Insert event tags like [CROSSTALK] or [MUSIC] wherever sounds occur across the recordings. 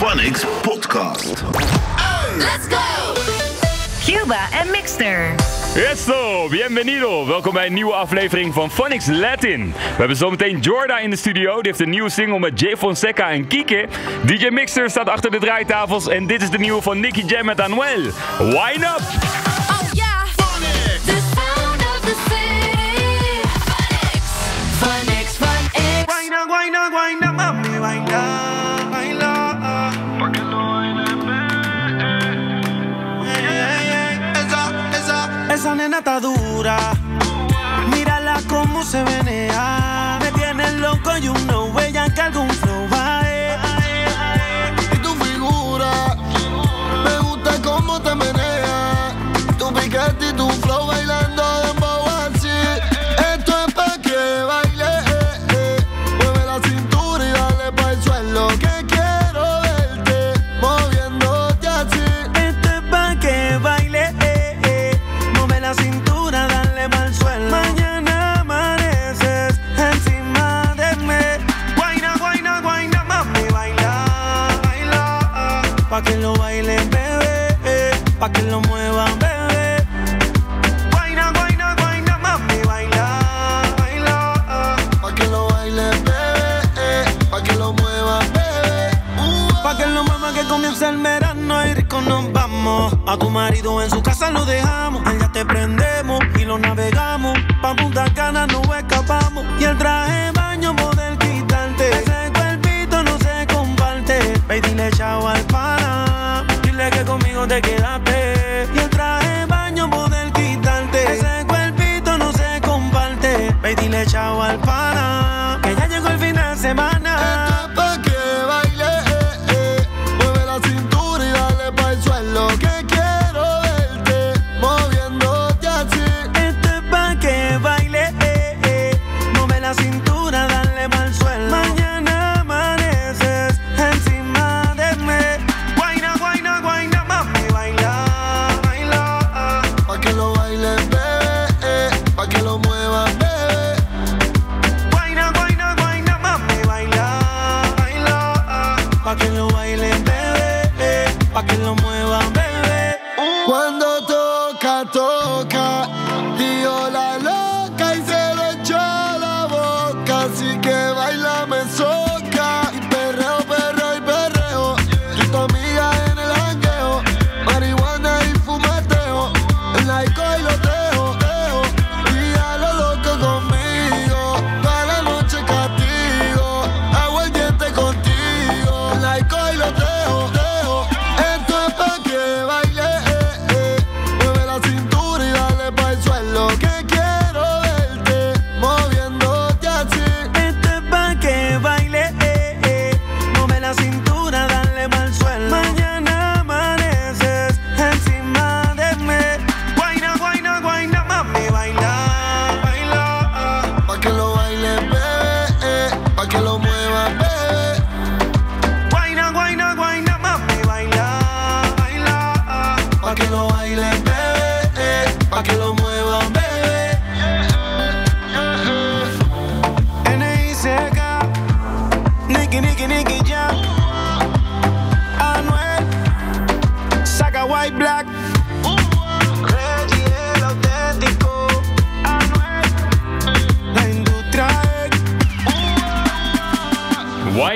Phonics Podcast. Let's go! Cuba en Mixter. Esto, bienvenido. Welkom bij een nieuwe aflevering van Phonics Latin. We hebben zometeen Jorda in de studio. Die heeft een nieuwe single met Jay Fonseca en Kike. DJ Mixer staat achter de draaitafels. En dit is de nieuwe van Nicky Jam met Anuel. Wine up! Esa nena está dura. Mírala cómo se venea. Me tiene loco y uno huella que algún marido en su casa lo dejamos. Allá te prendemos y lo navegamos. Pa' Punta Cana no escapamos. Y el traje baño poder quitarte. Ese cuerpito no se comparte. Ve dile chao al pana. Dile que conmigo te quedaste.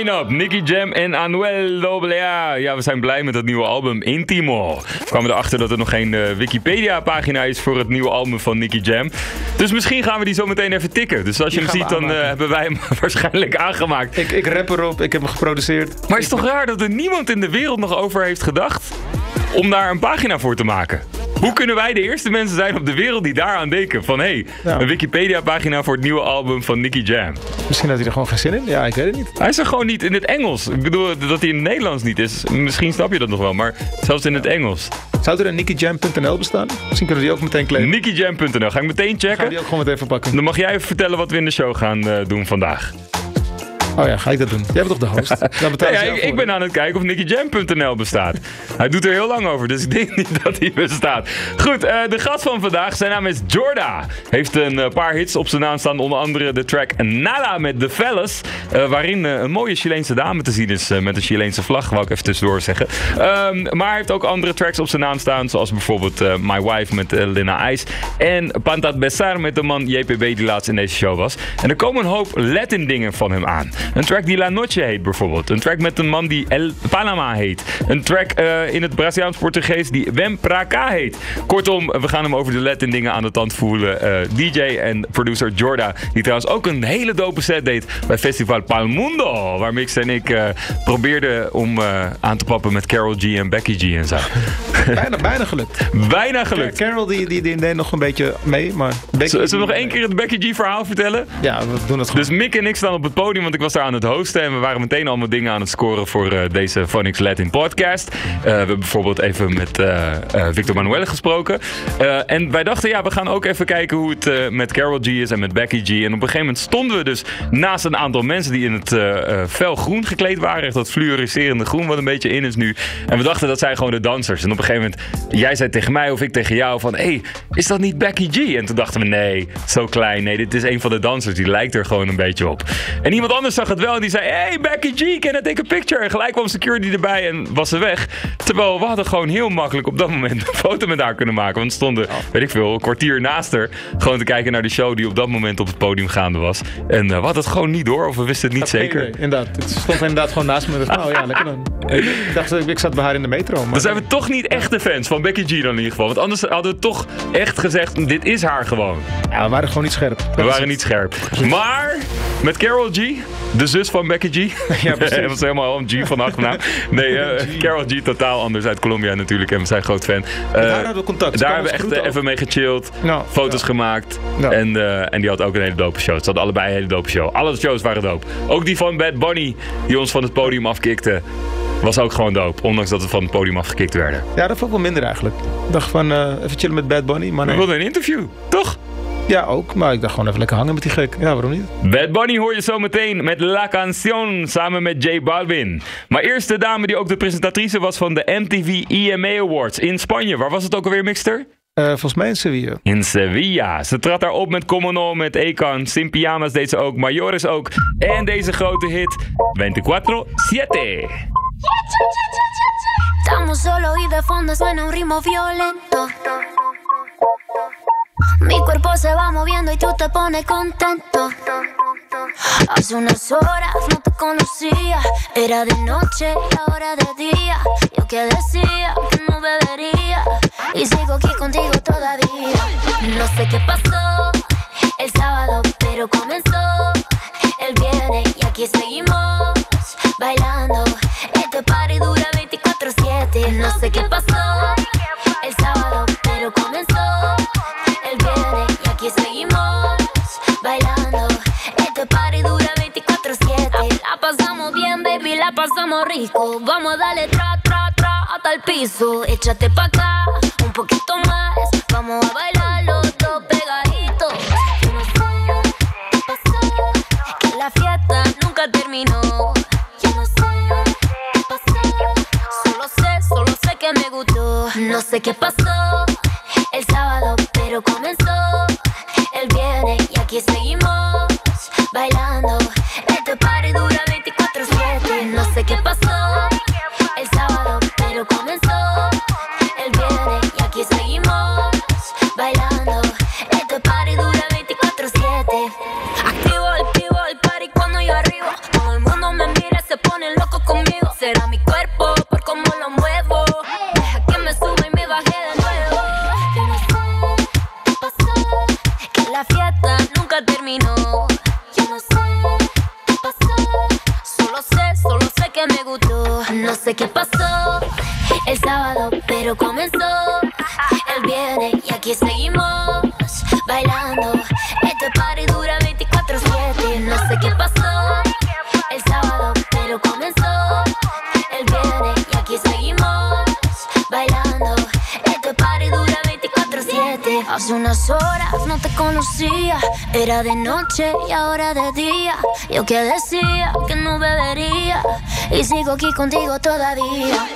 Wine up, Nicky Jam en Anuel AA. Ja, we zijn blij met het nieuwe album Intimo. We kwamen erachter dat er nog geen eh, Wikipedia-pagina is voor het nieuwe album van Nicky Jam. Dus misschien gaan we die zo meteen even tikken. Dus als je Die hem ziet, dan eh, hebben wij hem [LAUGHS] waarschijnlijk aangemaakt. Ik, ik rap erop, ik heb hem geproduceerd. Maar het is toch raar dat er niemand in de wereld nog over heeft gedacht om daar een pagina voor te maken? Hoe kunnen wij de eerste mensen zijn op de wereld die daaraan denken? Van hé, hey, een Wikipedia-pagina voor het nieuwe album van Nicky Jam. Misschien had hij er gewoon geen zin in. Ja, ik weet het niet. Hij is er gewoon niet in het Engels. Ik bedoel, dat hij in het Nederlands niet is. Misschien snap je dat nog wel, maar zelfs in het Engels. Zou er een NickyJam.nl bestaan? Misschien kunnen we die ook meteen claimen. NickyJam.nl. Ga ik meteen checken. die ook gewoon meteen verpakken. Dan mag jij even vertellen wat we in de show gaan eh, doen vandaag. Oh ja, ga ik dat doen? Jij bent toch de host? [LAUGHS] Ja, ja, ik, ik ben aan het kijken of NickyJam.nl bestaat. Hij doet er heel lang over, dus ik denk niet [LAUGHS] dat hij bestaat. Goed, eh, de gast van vandaag, zijn naam is Jorda. Heeft een eh, paar hits op zijn naam staan, onder andere de track Nada met The Fellas. eh, waarin een mooie Chileense dame te zien is met een Chileense vlag, wou ik even tussendoor zeggen. Ehm, maar hij heeft ook andere tracks op zijn naam staan, zoals bijvoorbeeld My Wife met Lina IJs. En Pantat Besar met de man JPB die laatst in deze show was. En er komen een hoop Latin dingen van hem aan. Een track die La Noche heet bijvoorbeeld. Een track met een man die El Panama heet. Een track eh, in het Braziliaans-Portugees die Wem Pra Cá heet. Kortom, we gaan hem over de Latin dingen aan de tand voelen. Eh, DJ en producer Jorda, die trouwens ook een hele dope set deed bij Festival Palmundo. Waar Mix en ik eh, probeerden om aan te pappen met Carol G en Becky G en zo. [LAUGHS] Bijna, bijna gelukt. Bijna gelukt. Carol die, die, die deed nog een beetje mee, maar... Becky, Zullen we nog één keer het Becky G verhaal vertellen? Ja, we doen het gewoon. Dus Mick en ik staan op het podium, want ik was aan het hosten. En we waren meteen allemaal dingen aan het scoren voor eh, deze Phonics Latin podcast. Eh, we hebben bijvoorbeeld even met eh, Victor Manuelle gesproken. En wij dachten, ja, we gaan ook even kijken hoe het met Carol G is en met Becky G. En op een gegeven moment stonden we dus naast een aantal mensen die in het fel groen gekleed waren. Echt dat fluoriserende groen wat een beetje in is nu. En we dachten, dat zijn gewoon de dansers. En op een gegeven moment, jij zei tegen mij of ik tegen jou van... Hé, hey, is dat niet Becky G? En toen dachten we, nee, zo klein. Nee, dit is een van de dansers. Die lijkt er gewoon een beetje op. En iemand anders zag het wel en die zei... Hey, Becky G, can I take a picture? En gelijk kwam security erbij en was ze weg. Terwijl we hadden gewoon heel makkelijk op dat moment een foto met haar kunnen maken. Want we stonden, weet ik veel, een kwartier naast haar. Gewoon te kijken naar de show die op dat moment op het podium gaande was. En eh, we hadden het gewoon niet door of we wisten het niet zeker. Nee, inderdaad. Het stond inderdaad gewoon naast me. Oh ja, lekker dan. Ik dacht, ik ik zat bij haar in de metro. Maar Dan zijn we toch niet echte fans van Becky G dan in ieder geval. Want anders hadden we toch echt gezegd, dit is haar gewoon. ja, we waren gewoon niet scherp. We waren niet scherp. Maar met Carol G, de zus van Becky G. [LAUGHS] Ja, precies. [LAUGHS] Dat was helemaal een G van achternaam. Nee, eh, Carol G totaal anders uit Colombia natuurlijk. En we zijn groot fan. Eh, daar hadden we contact. Daar hebben we echt eh, even mee gechilled. Nou, foto's gemaakt. En, en die had ook een hele dope show. Ze hadden allebei een hele dope show. Alle shows waren dope. Ook die van Bad Bunny, die ons van het podium afkikte. Was ook gewoon dope. Ondanks dat we van het podium afgekikt werden. Ja, dat vond ik wel minder eigenlijk. Ik dacht van, even chillen met Bad Bunny. Maar We nee. wilden een interview, toch? Ja, ook. Maar ik dacht gewoon even lekker hangen met die gek. Ja, waarom niet? Bad Bunny hoor je zo meteen met La Canción samen met J Balvin. Maar eerst de dame die ook de presentatrice was van de MTV EMA Awards in Spanje. Waar was het ook alweer, Mixter? Eh, volgens mij in Sevilla. In Sevilla. Ze trad daar op met Como No, met Ekan. Sin Pyjamas deed ze ook, Mayores ook. En deze grote hit, 24-7. Estamos solo y de fondo suena un ritmo violento. Mi cuerpo se va moviendo y tú te pones contento. Hace unas horas no te conocía, era de noche y ahora de día. Yo que decía que no bebería y sigo aquí contigo todavía. No sé qué pasó el sábado, pero comenzó el viernes y aquí seguimos bailando. Este party dura 24/7. No sé qué pasó rico. Vamos a darle tra, tra, tra hasta el piso. Échate pa' acá, un poquito más. Vamos a bailar los dos pegaditos. Yo no sé qué pasó, que la fiesta nunca terminó. Yo no sé qué pasó, solo sé, solo sé que me gustó. No sé qué pasó seguimos bailando. Este party dura 24/7. No sé qué pasó el sábado, pero comenzó el viernes y aquí seguimos bailando. Este party dura 24/7. Hace unas horas no te conocía, era de noche y ahora de día. Yo que decía que no bebería y sigo aquí contigo todavía.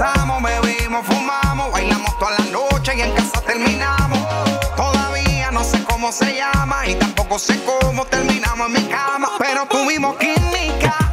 Y gozamos, bebimos, fumamos, bailamos toda la noche y en casa terminamos. Todavía no sé cómo se llama y tampoco sé cómo terminamos en mi cama. Pero tuvimos química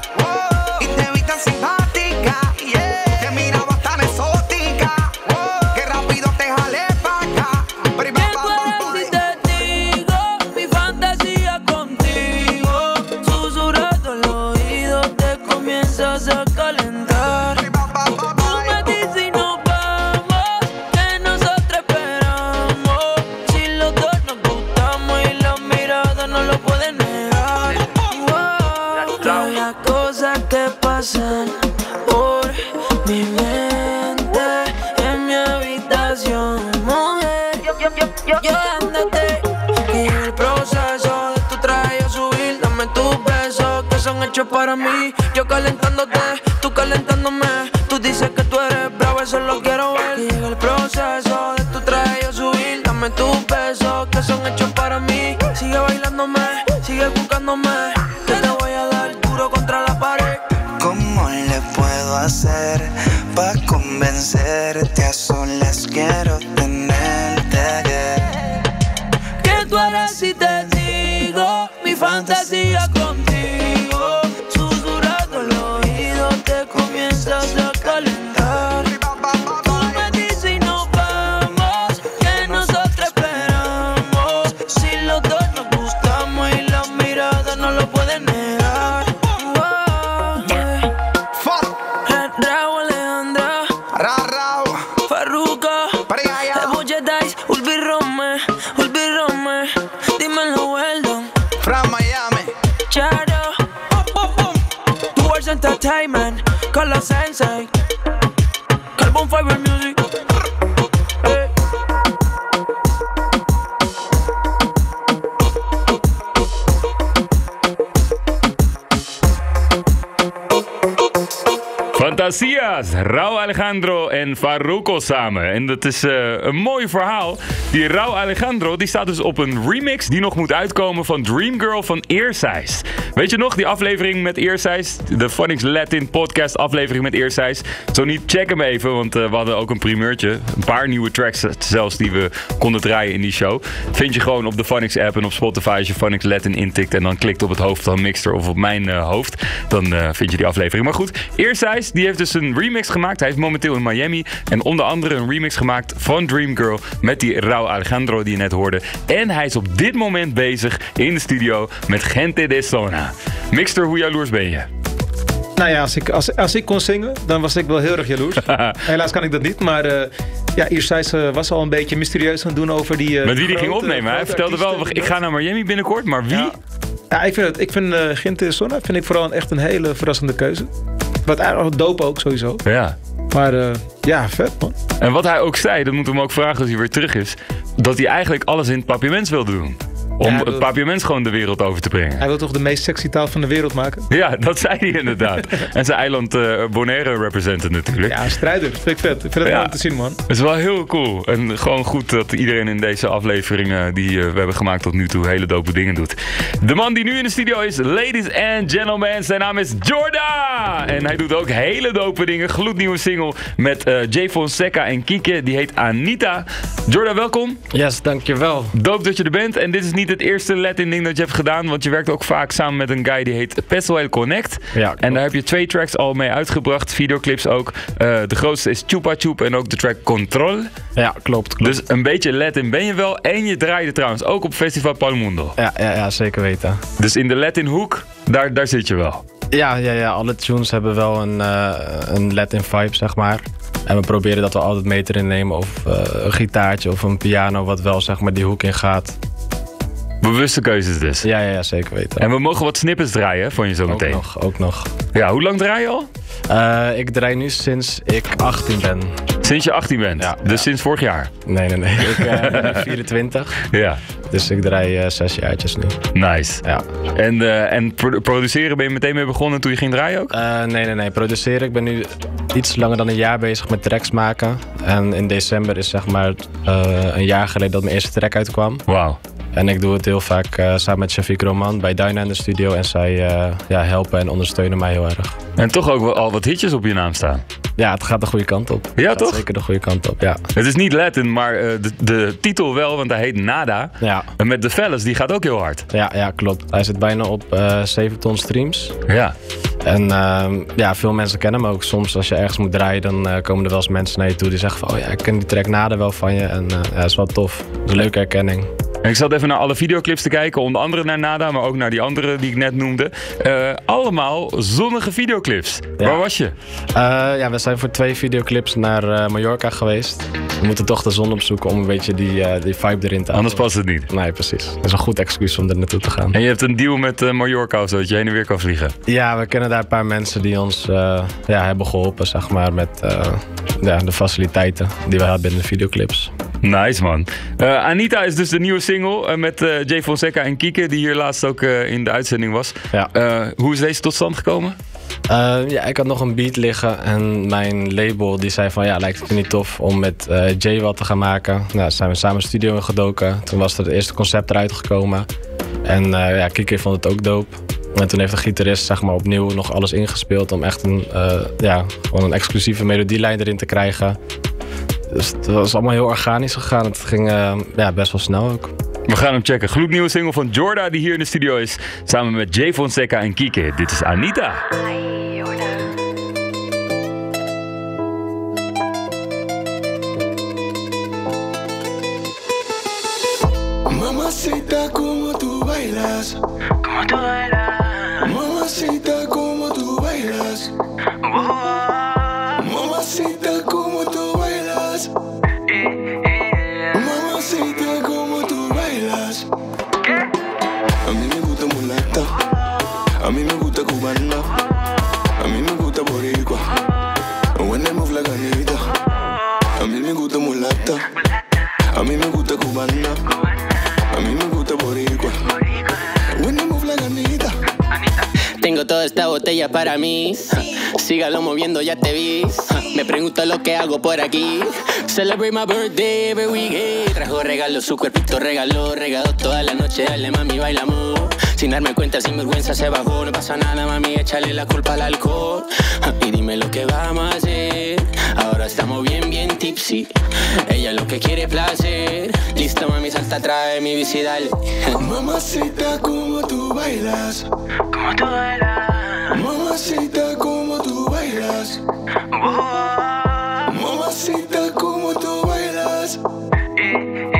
Fran Miami. Charo. Boom, boom, boom. Towards Entertainment. Con los Sensei. Carbon Fiber Rauw Alejandro en Farruko samen. En dat is eh, een mooi verhaal. Die Rauw Alejandro die staat dus op een remix die nog moet uitkomen van Dreamgirl van Eerseist. Weet je nog, die aflevering met Eerseist? De Phonics Latin podcast aflevering met Eerseist. Zo niet, check hem even, want eh, we hadden ook een primeurtje. Een paar nieuwe tracks zelfs die we konden draaien in die show. Vind je gewoon op de Phonics app en op Spotify als je Phonics Latin intikt. En dan klikt op het hoofd van Mixter of op mijn eh, hoofd. Dan eh, vind je die aflevering. Maar goed, Eerseist die heeft dus een remix gemaakt. Hij is momenteel in Miami. En onder andere een remix gemaakt van Dreamgirl met die Rauw Alejandro die je net hoorde. En hij is op dit moment bezig in de studio met Gente de Zona. Mixter, hoe jaloers ben je? Nou ja, als ik, als, als ik kon zingen, dan was ik wel heel erg jaloers. [LAUGHS] Helaas kan ik dat niet, maar uh, ja, uh, was al een beetje mysterieus aan het doen over die... Uh, Met wie die ging opnemen. Hij vertelde wel, ik ga naar Miami binnenkort, maar wie? Ja, ja ik vind, het, ik vind uh, Gente Sonna vind ik vooral echt een hele verrassende keuze. Wat eigenlijk dope ook sowieso. Ja. Maar uh, ja, vet man. En wat hij ook zei, dat moeten we hem ook vragen als hij weer terug is. Dat hij eigenlijk alles in het papiermens wilde doen. Om Ja, het papiaments gewoon de wereld over te brengen. Hij wil toch de meest sexy taal van de wereld maken? [LAUGHS] Ja, dat zei hij inderdaad. [LAUGHS] en zijn eiland eh, Bonaire representen natuurlijk. Ja, strijder. Vind ik vet. Ik vind het Ja. mooi om te zien, man. Het is wel heel cool. En gewoon goed dat iedereen in deze afleveringen die eh, we hebben gemaakt tot nu toe hele dope dingen doet. De man die nu in de studio is, ladies and gentlemen, zijn naam is Jorda. En hij doet ook hele dope dingen. Gloednieuwe single met eh Jay Fonseca en Kieke. Die heet Anita. Jorda, welkom. Yes, dankjewel. Dope dat je er bent. En dit is niet het eerste Latin ding dat je hebt gedaan. Want je werkt ook vaak samen met een guy die heet Peso El Connect. Ja, en daar heb je twee tracks al mee uitgebracht. Videoclips ook. Eh, de grootste is Chupa Chup en ook de track Control. Ja, klopt, klopt. Dus een beetje Latin ben je wel. En je draaide trouwens ook op Festival Palmundo. Ja, ja, ja, zeker weten. Dus in de Latin hoek, daar, daar zit je wel. Ja, ja, ja, alle tunes hebben wel een, eh, een Latin vibe, zeg maar. En we proberen dat we altijd mee te nemen. Of eh, een gitaartje of een piano wat wel zeg maar die hoek in gaat. Bewuste keuzes dus. Ja, ja, ja zeker weten. En we mogen wat snippets draaien van je zo ook meteen. nog, ook nog. Ja, hoe lang draai je al? Eh, ik draai nu sinds ik 18 ben. Sinds je 18 bent. Ja, dus ja. sinds vorig jaar. Nee, nee, nee. Ik eh, ben nu [LAUGHS] 24. Ja, Dus ik draai eh, zes jaartjes nu. nice. Ja. En, en pro- produceren ben je meteen mee begonnen toen je ging draaien ook? Nee, nee, nee. Produceren. Ik ben nu iets langer dan een jaar bezig met tracks maken. En in december is zeg maar een jaar geleden dat mijn eerste track uitkwam. Wauw. En ik doe het heel vaak eh, samen met Shafiq Roman bij Dyna in de studio. En zij eh, ja, helpen en ondersteunen mij heel erg. En toch ook al wat hitjes op je naam staan. Ja, het gaat de goede kant op. Ja, toch? Zeker de goede kant op, ja. Het is niet Latin, maar eh, de, de titel wel, want hij heet Nada. Ja, En met de Fellas, die gaat ook heel hard. ja, ja klopt. Hij zit bijna op eh 7 ton streams. Ja. En ehm, ja, veel mensen kennen hem ook. Soms als je ergens moet draaien, dan komen er wel eens mensen naar je toe die zeggen van... Oh ja, ik ken die track nader wel van je. En ja, dat is wel tof. Dat is een leuke erkenning. Ik zat even naar alle videoclips te kijken, onder andere naar Nada, maar ook naar die andere die ik net noemde. Eh, allemaal zonnige videoclips. Ja. Waar was je? Eh, ja, we zijn voor twee videoclips naar eh, Mallorca geweest. We moeten toch de zon opzoeken om een beetje die, die vibe erin te Anders houden. past het niet. Nee, precies. Dat is een goed excuus om er naartoe te gaan. En je hebt een deal met Mallorca of zo, dat je heen en weer kan vliegen. Ja, we kennen daar een paar mensen die ons ja, hebben geholpen, zeg maar, met ja, de faciliteiten die we hebben in de videoclips. Nice man. Eh, Anita is dus de nieuwe single eh, met eh, Jay Fonseca en Kieke, die hier laatst ook in de uitzending was. Ja. Hoe is deze tot stand gekomen? Ja, ik had nog een beat liggen en mijn label die zei van ja, lijkt het niet tof om met Jay wat te gaan maken. Nou, zijn we samen de studio in gedoken. Toen was er het eerste concept eruit gekomen. En ja, Kike vond het ook dope. En toen heeft de gitarist zeg maar opnieuw nog alles ingespeeld om echt een, ja, gewoon een exclusieve melodielijn erin te krijgen. Dus het was allemaal heel organisch gegaan. Het ging eh, ja, best wel snel ook. We gaan hem checken. Gloednieuwe single van Jorda, die hier in de studio is, samen met Jay Fonseca en Kieke. Dit is Anita. Mamacita, como tú bailas. Como tú bailas. Mamacita, como tú bailas. Toda esta botella para mí. Sígalo moviendo, ya te vi. Me pregunta lo que hago por aquí. Celebrate my birthday every weekend. Trajo regalo, su cuerpito regaló. Regaló toda la noche, dale mami, bailamos. Sin darme cuenta, sin vergüenza se bajó. No pasa nada, mami, échale la culpa al alcohol. Y dime lo que vamos a hacer. Ahora estamos bien tipsy. Ella lo que quiere es placer. Listo, mami, salta de mi bici, dale. Mamacita, como tú bailas. Como tú bailas. Mamacita, como tú bailas. Mamacita, como tú bailas. Mamacita,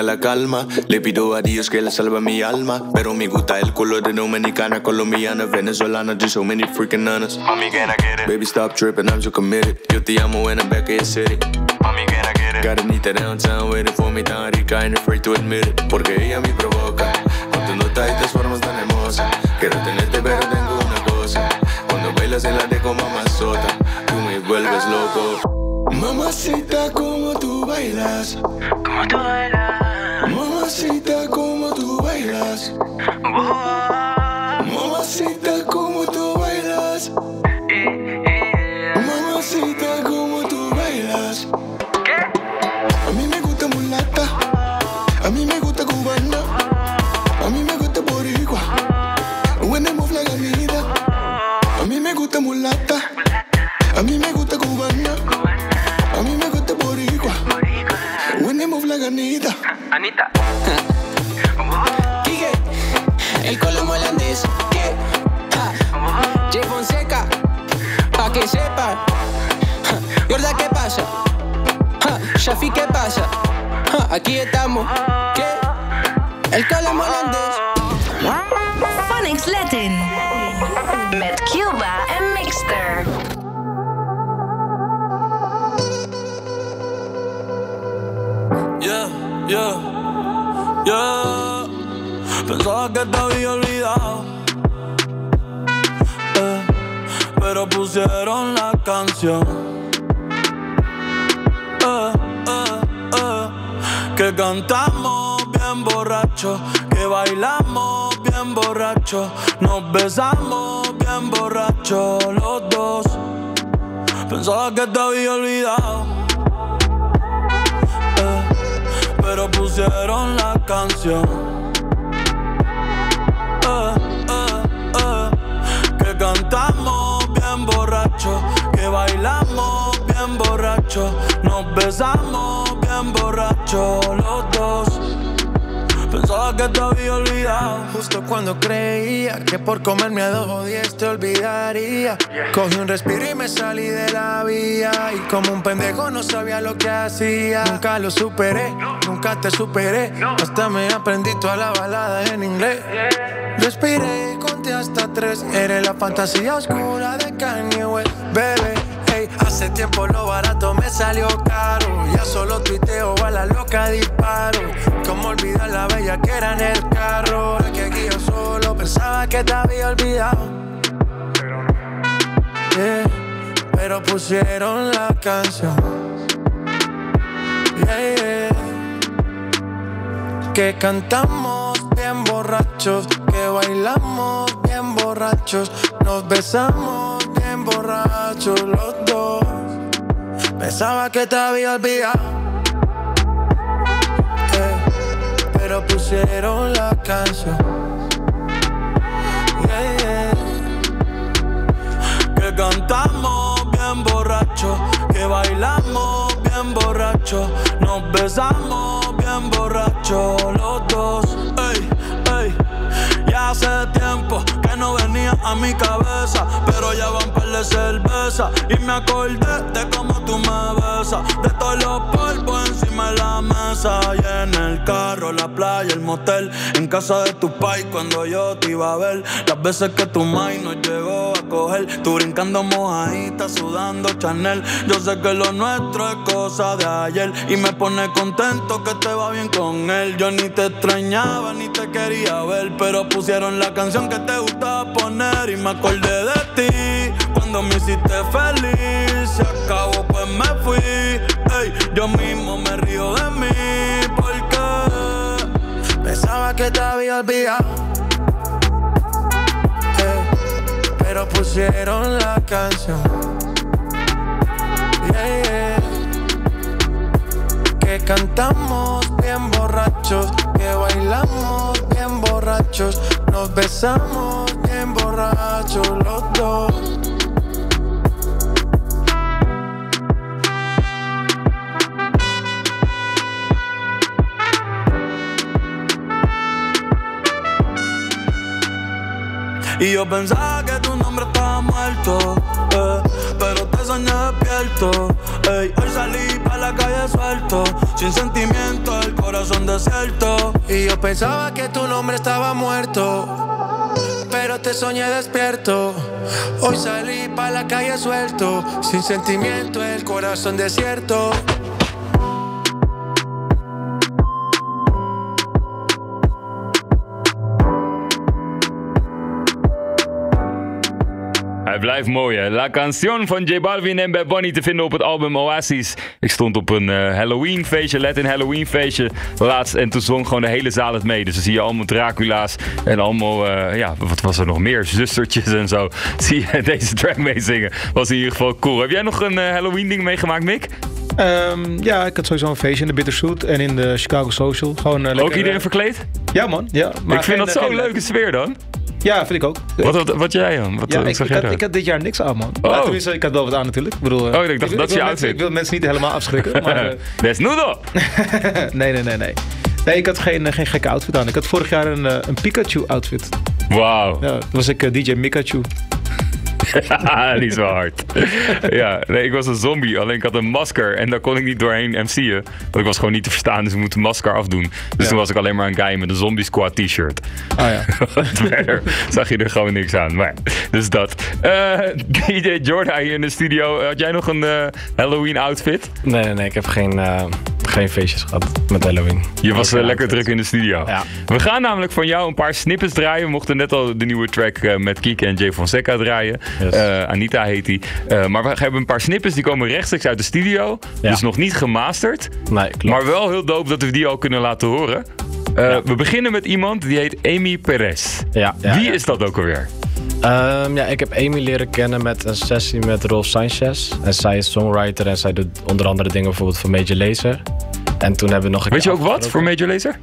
mantenga la calma. Le pido a Dios que le salve mi alma. Pero me gusta el color de dominicana, colombiana, venezolana, just so many freaking nanas. Mami, can I get it? Baby, stop tripping, I'm so committed. Yo te amo when I'm back in your city. Mami, can I get it? Got Anita downtown waiting for me tan rica, ain't afraid to admit it. Porque ella me provoca. Cuando no está y te formas tan hermosa. Quiero tenerte, pero tengo una cosa. Cuando bailas en la de como mamazota, tú me vuelves loco. Mamacita, como tú bailas. Como tú bailas. Mamacita, como tú bailas. Mamacita, como Yorda, ¿qué pasa? Shafi, ¿qué pasa? Aquí estamos. ¿Qué? El colombo holandés. Phonics Latin. Met Cuba en Mixter. Yeah, yeah, yeah. Pensaba que te había olvidado. Pero pusieron la canción. Eh, eh, eh, que cantamos bien borrachos, que bailamos bien borrachos, nos besamos bien borrachos los dos. Pensaba que te había olvidado. Pero pusieron la canción. Que cantamos que bailamos bien borrachos, nos besamos bien borrachos los dos. Que te había olvidado. Justo cuando creía que por comerme a dos o diez te olvidaría. Cogí un respiro y me salí de la vía. Y como un pendejo no sabía lo que hacía. Nunca lo superé, nunca te superé. Hasta me aprendí toda la balada en inglés. Respiré y conté hasta tres. Eres la fantasía oscura de Kanye West, bebé. Hace tiempo lo barato me salió caro. Ya solo tuiteo a la loca disparo. Como olvidar la bella que era en el carro. Ahora que aquí yo solo pensaba que te había olvidado. Yeah, pero pusieron la canción. Yeah. Que cantamos bien borrachos, que bailamos bien borrachos, nos besamos borrachos los dos. Pensaba que te había olvidado, eh, pero pusieron la canción. Que cantamos bien borrachos, que bailamos bien borrachos, nos besamos bien borrachos los dos. Ey, ey, ya hace tiempo no venía a mi cabeza, pero ya van par de cerveza. Y me acordé de cómo tú me besas, de todos los polvos encima de la mesa. Y en el carro, la playa, el motel, en casa de tu pai cuando yo te iba a ver, las veces que tu mai nos llegó coger, tú brincando mojadita, sudando Chanel, yo sé que lo nuestro es cosa de ayer. Y me pone contento que te va bien con él, yo ni te extrañaba ni te quería ver, pero pusieron la canción que te gustaba poner. Y me acordé de ti cuando me hiciste feliz, se acabó pues me fui, ey, yo mismo me río de mí. Porque Pensaba que te había olvidado. Pero pusieron la canción. Yeah. Que cantamos bien borrachos, que bailamos bien borrachos, nos besamos bien borrachos los dos. Y yo pensaba que nombre estaba muerto, eh, pero te soñé despierto. Hoy salí pa' la calle suelto. sin sentimiento, el corazón desierto. Y yo pensaba que tu nombre estaba muerto, pero te soñé despierto. Hoy salí pa' la calle suelto, sin sentimiento, el corazón desierto. Blijft mooi, hè? La Canción van J Balvin en Bad Bunny te vinden op het album Oasis. Ik stond op een eh, Halloween feestje, Latin Halloween feestje laatst. En toen zong gewoon de hele zaal het mee. Dus dan zie je allemaal Dracula's en allemaal, eh, ja, wat was er nog meer? Zustertjes en zo. [LAUGHS] Zie je deze track meezingen. Was in ieder geval cool. Heb jij nog een eh, Halloween ding meegemaakt, Mick? Ehm, ja, ik had sowieso een feestje in de Bittersuit en in de Chicago Social. Gewoon, Ook lekker, iedereen verkleed? Ja man, ja. ik geen, vind dat zo'n leuke sfeer dan. Ja, vind ik ook. Wat, wat, wat jij dan? Wat, Ja, wat ik, zag ik, jij had, ik had dit jaar niks aan, man. Oh. Tenminste, ik had wel wat aan natuurlijk. Ik bedoel, eh, Oh, ik dacht, dat is je mensen- outfit. Ik wil mensen niet helemaal afschrikken. [LAUGHS] Maar, eh, Desnudo! [LAUGHS] nee, nee, nee, nee. Nee, ik had geen, eh, geen gekke outfit aan. Ik had vorig jaar een, een Pikachu-outfit. Wauw. Ja, was ik DJ Mikachu. Die is wel hard. ja, nee, ik was een zombie, alleen ik had een masker en daar kon ik niet doorheen MC'en. Want ik was gewoon niet te verstaan, dus ik moet de masker afdoen. Dus toen was ik alleen maar een guy met een zombie squad t-shirt. Ah ja. [LAUGHS] Verder zag je er gewoon niks aan. Maar, dus dat. Eh, [LAUGHS] DJ Jorda hier in de studio. Had jij nog een eh, Halloween outfit? Nee, nee, nee. Ik heb geen, eh, geen feestjes gehad met Halloween. Je was eh, lekker druk in de studio. Ja. We gaan namelijk van jou een paar snippets draaien. We mochten net al de nieuwe track eh, met Kiek en Jay Fonseca draaien. Yes. Eh, Anita heet die. Maar we hebben een paar snippets die komen rechtstreeks uit de studio. Ja. Dus nog niet gemasterd. Nee, klopt. Maar wel heel dope dat we die al kunnen laten horen. Ja. We beginnen met iemand die heet Amy Perez. Wie is dat ook alweer? Ehm, ja, ik heb Amy leren kennen met een sessie met Rolf Sanchez. En zij is songwriter en zij doet onder andere dingen bijvoorbeeld voor Major Lazer. En toen hebben we nog een Weet je ook wat voor. Major Lazer?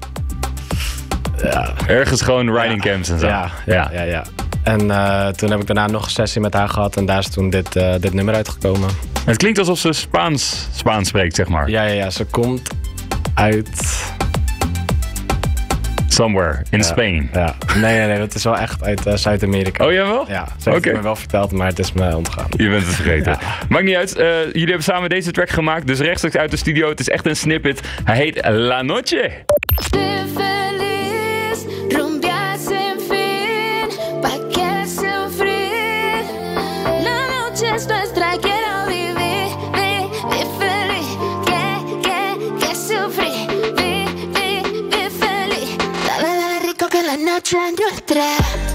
Ja, Ergens gewoon riding camps en zo. ja, ja, ja, ja. En eh, toen heb ik daarna nog een sessie met haar gehad en daar is toen dit, eh, dit nummer uitgekomen. Het klinkt alsof ze Spaans, Spaans spreekt, zeg maar. Ja, ja, ja, ze komt uit... Somewhere in Ja, Spain. Ja. Nee, nee, nee, dat is wel echt uit eh, Zuid-Amerika. Oh, jawel? Ja, ze heeft het me wel verteld, maar het is me ontgaan. Je bent het vergeten. [LAUGHS] Ja. Maakt niet uit. eh, jullie hebben samen deze track gemaakt. Dus rechtstreeks uit de studio. Het is echt een snippet. Hij heet La Noche. 8, 3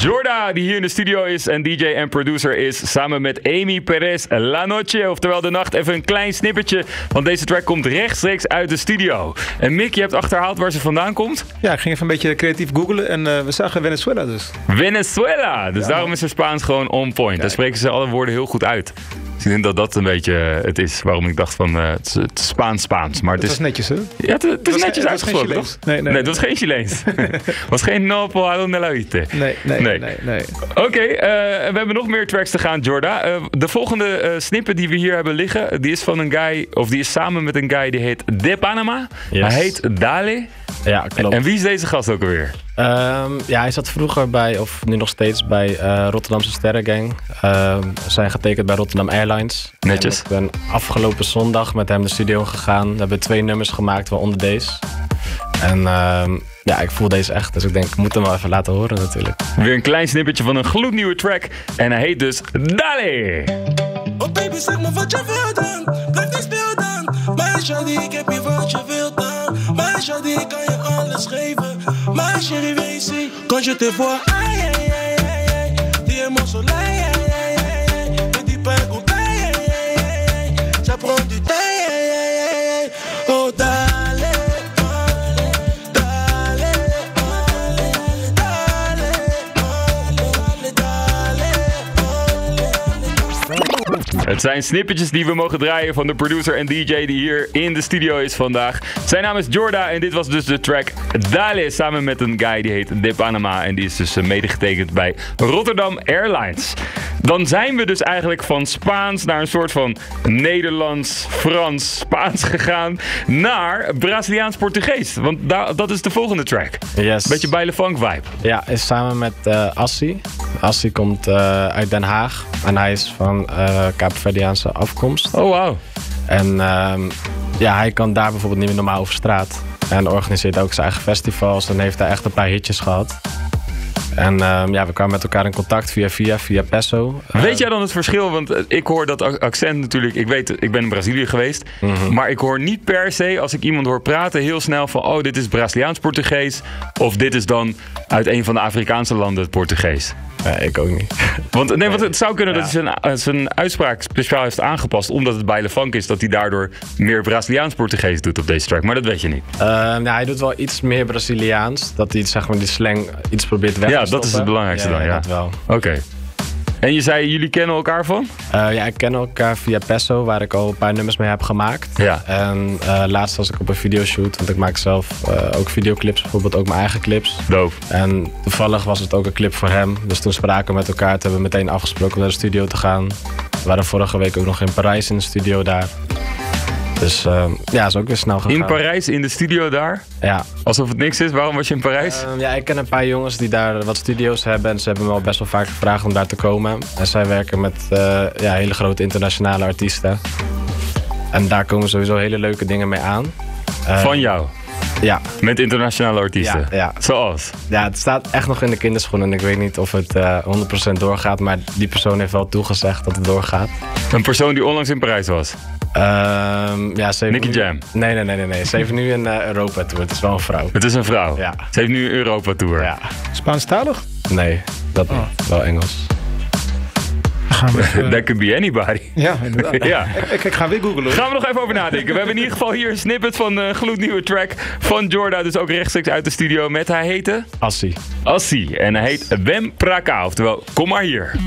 Jorda, die hier in de studio is en DJ en producer is, samen met Amy Perez La Noche, oftewel de nacht. Even een klein snippertje, want deze track komt rechtstreeks uit de studio. En Mick, je hebt achterhaald waar ze vandaan komt? Ja, ik ging even een beetje creatief googlen en eh, we zagen Venezuela dus. Venezuela! Dus daarom is haar Spaans gewoon on point. Daar spreken ze alle woorden heel goed uit. Dus ik denk dat dat een beetje eh, het is waarom ik dacht van eh, het is- het is Spaans-Spaans. Maar het Dat is was netjes, hè? Ja, het, het is was netjes uitgesproken, Chileens. toch? Nee, nee. het was geen Chileens. [LAUGHS] Het was geen no por donde la viste. Nee, nee, Nee. nee, nee. Oké, eh, we hebben nog meer tracks te gaan, Jorda. Eh, de volgende eh snippet die we hier hebben liggen, die is van een guy, of die is samen met een guy die heet De Panama. Yes. Hij heet Dale. Ja, klopt. En wie is deze gast ook alweer? Ehm, ja, hij zat vroeger bij, of nu nog steeds bij eh, Rotterdamse Sterrengang. Ehm we zijn getekend bij Rotterdam Airlines. Netjes. En ik ben afgelopen zondag met hem de studio gegaan. We hebben twee nummers gemaakt, waaronder deze. En ehm, ja, ik voel deze echt, dus ik denk, ik moet hem wel even laten horen natuurlijk. Weer een klein snippetje van een gloednieuwe track. En hij heet dus Dale. Oh baby, zeg me wat je wil dan. Blijf niet stil dan. Mijn shawty, ik heb je wat je wilt dan. Mijn shawty, ik kan je alles geven. Ma chérie, viens ici. Quand je te vois, aïe, aïe, aïe, aïe, Tu es mon soleil, aïe, aïe, aïe, aïe. Ne dis pas qu'on aïe, aïe, aïe, aïe. Ça prend du temps. Het zijn snippetjes die we mogen draaien van de producer en DJ die hier in de studio is vandaag. Zijn naam is Jorda en dit was dus de track Dale samen met een guy die heet De Panama. En die is dus eh, medegetekend bij Rotterdam Airlines. Dan zijn we dus eigenlijk van Spaans naar een soort van Nederlands, Frans, Spaans [LAUGHS] gegaan naar Braziliaans-Portugees. Want dat is de volgende track. Yes. Beetje bij de funk vibe. Ja, is samen met eh Assi. Assi komt eh, uit Den Haag en hij is van eh Kaapverdiaanse afkomst. Oh, wauw. En ehm, ja, hij kan daar bijvoorbeeld niet meer normaal over straat. En organiseert ook zijn eigen festivals en heeft daar echt een paar hitjes gehad. En ehm, ja, we kwamen met elkaar in contact via via, via Pesso. Weet jij dan het verschil? Want eh, ik hoor dat ac- accent natuurlijk. Ik weet, ik ben in Brazilië geweest. Mhm. Maar ik hoor niet per se, als ik iemand hoor praten, heel snel van: oh, dit is Braziliaans-Portugees. Of dit is dan uit een van de Afrikaanse landen het Portugees. Nee, ik ook niet. [LAUGHS] Want, nee, want het zou kunnen Ja. dat hij zijn, eh, zijn uitspraak speciaal heeft aangepast. omdat het bij Funk is, dat hij daardoor meer Braziliaans-Portugees doet op deze track. Maar dat weet je niet. Ehm, ja, hij doet wel iets meer Braziliaans. Dat hij zeg maar, die slang iets probeert weg Ja, te dat is het belangrijkste dan. Ja. dat wel. Oké. En je zei, jullie kennen elkaar van? Eh, ja, ik ken elkaar via Pesso, waar ik al een paar nummers mee heb gemaakt. Ja. En eh, laatst was ik op een videoshoot, want ik maak zelf eh, ook videoclips, bijvoorbeeld ook mijn eigen clips. Doof. En toevallig was het ook een clip voor hem. Dus toen spraken we met elkaar, toen hebben we meteen afgesproken om naar de studio te gaan. We waren vorige week ook nog in Parijs in de studio daar. Dus eh, ja, is ook weer snel gegaan. In Parijs, in de studio daar? Ja. Alsof het niks is. Waarom was je in Parijs? Ehm, ja, ik ken een paar jongens die daar wat studio's hebben. En ze hebben me al best wel vaak gevraagd om daar te komen. En zij werken met eh, ja, hele grote internationale artiesten. En daar komen sowieso hele leuke dingen mee aan. Eh, Van jou? Ja. Met internationale artiesten? Ja, ja. Zoals? Ja, het staat echt nog in de kinderschoenen. En ik weet niet of het eh 100% doorgaat. Maar die persoon heeft wel toegezegd dat het doorgaat. Een persoon die onlangs in Parijs was? Ehm ja, ze heeft Nicky nu- Jam? Nee, nee, nee, nee, nee. Ze heeft nu een eh, Europa tour. Het is wel een vrouw. Het is een vrouw? Ja. Ze heeft nu een Europa-tour? Ja. Spaanstalig? Nee, dat niet. Wel Engels. Gaan we [LAUGHS] even- That could be anybody. Ja, inderdaad. Ja. Ik, ik ga weer googlen. Gaan we nog even over nadenken. We hebben in ieder geval hier een snippet van een gloednieuwe track van Jorda. Dus ook rechtstreeks uit de studio met, hij heette? Assie. Assie. En hij heet Wem Praka. Oftewel, kom maar hier. [LAUGHS]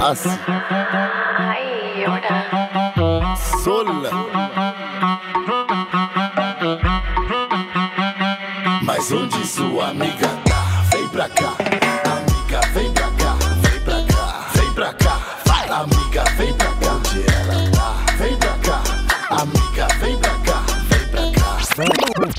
Así. Sola. Mas onde sua amiga tá? Vem pra cá.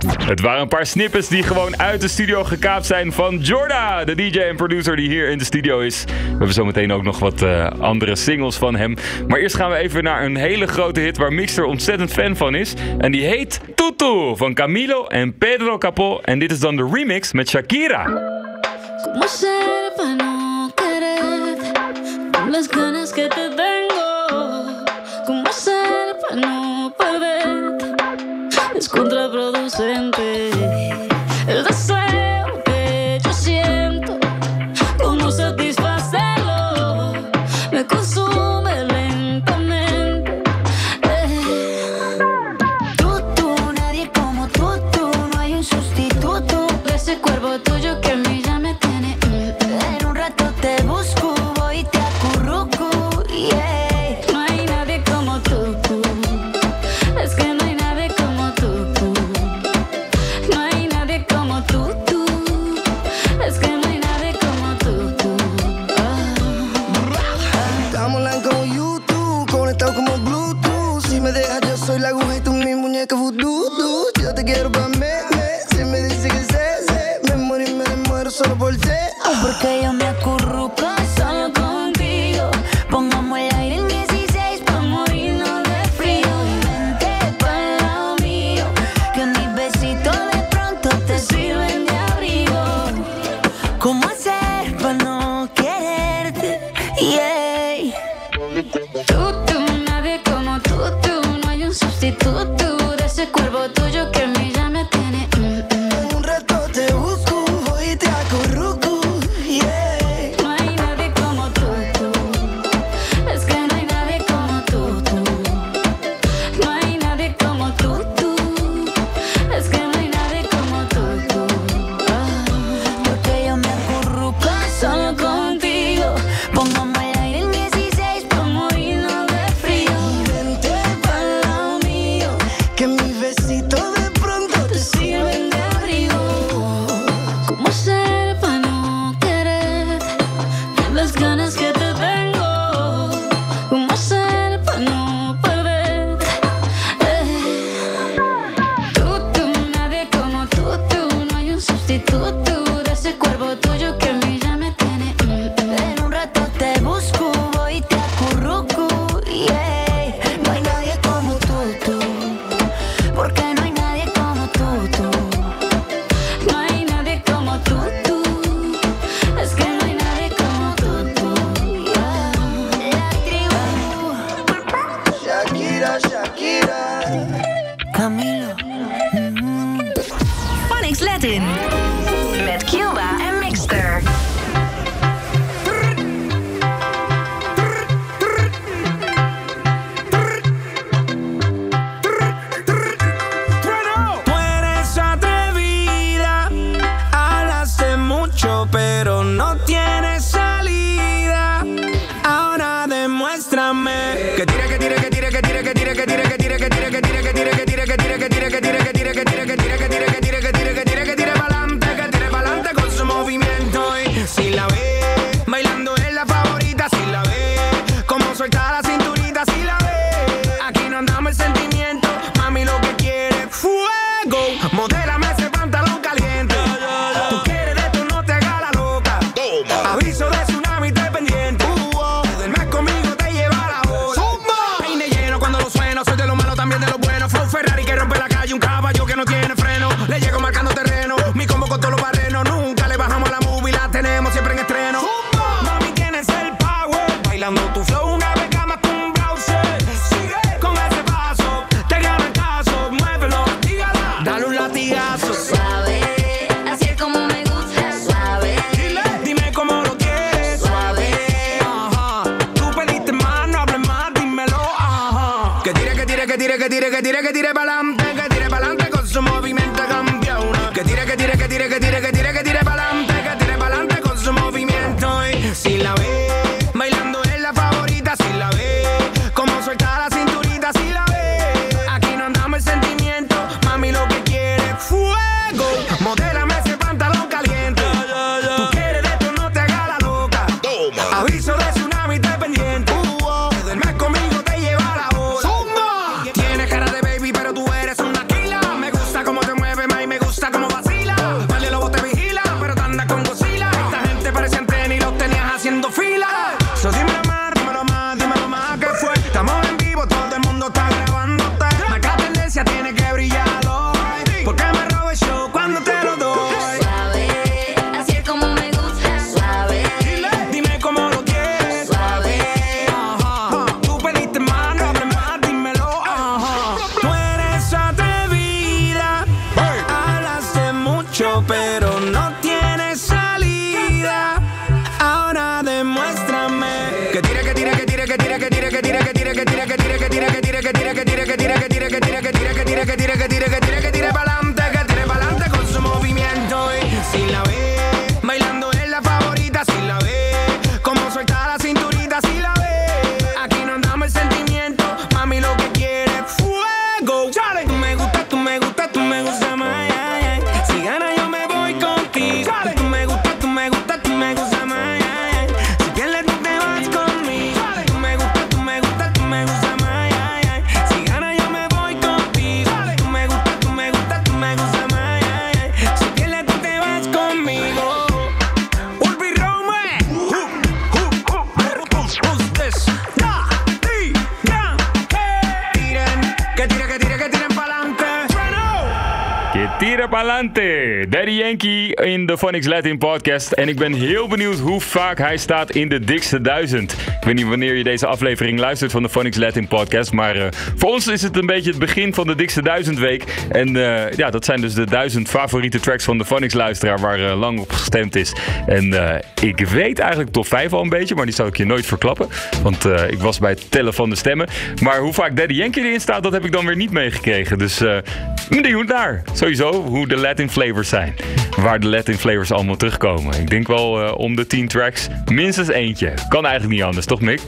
Het waren een paar snippets die gewoon uit de studio gekaapt zijn van Jorda, de DJ en producer die hier in de studio is. We hebben zometeen ook nog wat eh, andere singles van hem. Maar eerst gaan we even naar een hele grote hit waar Mixer ontzettend fan van is. En die heet Tutu van Camilo en Pedro Capó. En dit is dan de remix met Shakira. ¿Cómo ser para no querer con las ganas que te Es contraproducente. El deseo Van Phonics Latin Podcast en ik ben heel benieuwd hoe vaak hij staat in de dikste duizend weet niet wanneer je deze aflevering luistert van de Phonics Latin podcast. Maar eh, voor ons is het een beetje het begin van de dikste duizendweek. En eh, ja, dat zijn dus de duizend favoriete tracks van de Phonics luisteraar waar eh, lang op gestemd is. En ik weet eigenlijk top 5 al een beetje, maar die zou ik je nooit verklappen. Want ik was bij het tellen van de stemmen. Maar hoe vaak Daddy Yankee erin staat, dat heb ik dan weer niet meegekregen. Dus benieuwd daar? Sowieso hoe de Latin flavors zijn. Waar de Latin flavors allemaal terugkomen. Ik denk wel om de 10 tracks minstens eentje. Kan eigenlijk niet anders, toch? Nick.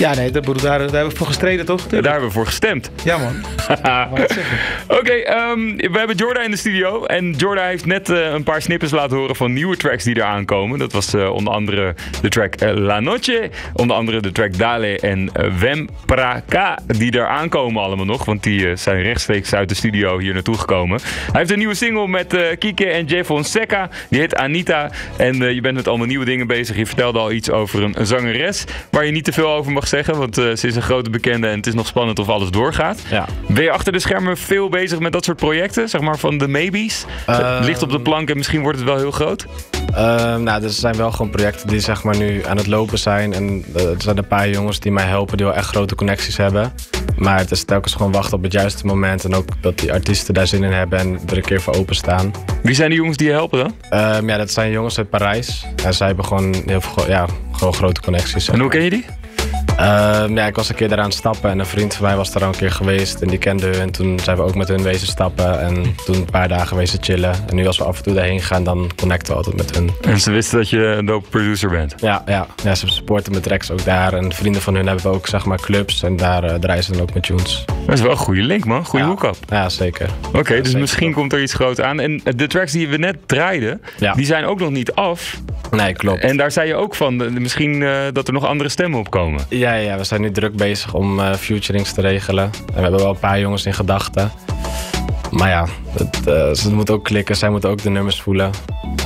Ja, nee, dat, bedoel, daar, daar hebben we voor gestreden, toch? Daar hebben we voor gestemd. Ja, man. [LAUGHS] Oké, ehm, we hebben Jorda in de studio. En Jorda heeft net eh, een paar snippers laten horen van nieuwe tracks die eraan komen. Dat was eh, onder andere de track eh, La Noche. Onder andere de track Dale en Wem Praka. Die er aankomen allemaal nog. Want die zijn rechtstreeks uit de studio hier naartoe gekomen. Hij heeft een nieuwe single met Kike en Jay Fonseca. Die heet Anita. En je bent met allemaal nieuwe dingen bezig. Je vertelde al iets over een, een zangeres. Waar je niet te veel over mag zeggen. Want eh, ze is een grote bekende en het is nog spannend of alles doorgaat. Ja. Ben je achter de schermen veel bezig met dat soort projecten? Zeg maar van de maybes? Ehm. Ligt op de plank en misschien wordt het wel heel groot? Ehm, nou, er zijn wel gewoon projecten die zeg maar nu aan het lopen zijn. En eh, er zijn een paar jongens die mij helpen die wel echt grote connecties hebben. Maar het is telkens gewoon wachten op het juiste moment. En ook dat die artiesten daar zin in hebben en er een keer voor openstaan. Wie zijn die jongens die je helpen dan? Ehm, ja, dat zijn jongens uit Parijs. En zij hebben gewoon heel veel, ja, gewoon grote connecties. En hoe ken je die? Ehm, ja, ik was een keer daaraan stappen en een vriend van mij was daar al een keer geweest en die kende hun. En toen zijn we ook met hun wezen stappen en toen een paar dagen wezen chillen. En nu als we af en toe daarheen gaan, dan connecten we altijd met hun. En ze wisten dat je een dope producer bent. Ja, ja. ja ze supporten mijn tracks ook daar. En vrienden van hun hebben ook zeg maar clubs en daar eh, draaien ze dan ook met tunes. Dat is wel een goede link man, goede ja. hook-up. Ja, zeker. Oké, dus misschien komt er iets groots aan. En de tracks die we net draaiden, Ja. die zijn ook nog niet af. Nee, klopt. En daar zei je ook van, eh, misschien eh, dat er nog andere stemmen op komen. Ja, ja, we zijn nu druk bezig om eh futurings te regelen. En we hebben wel een paar jongens in gedachten. Maar ja, het, eh, ze moeten ook klikken, zij moeten ook de nummers voelen.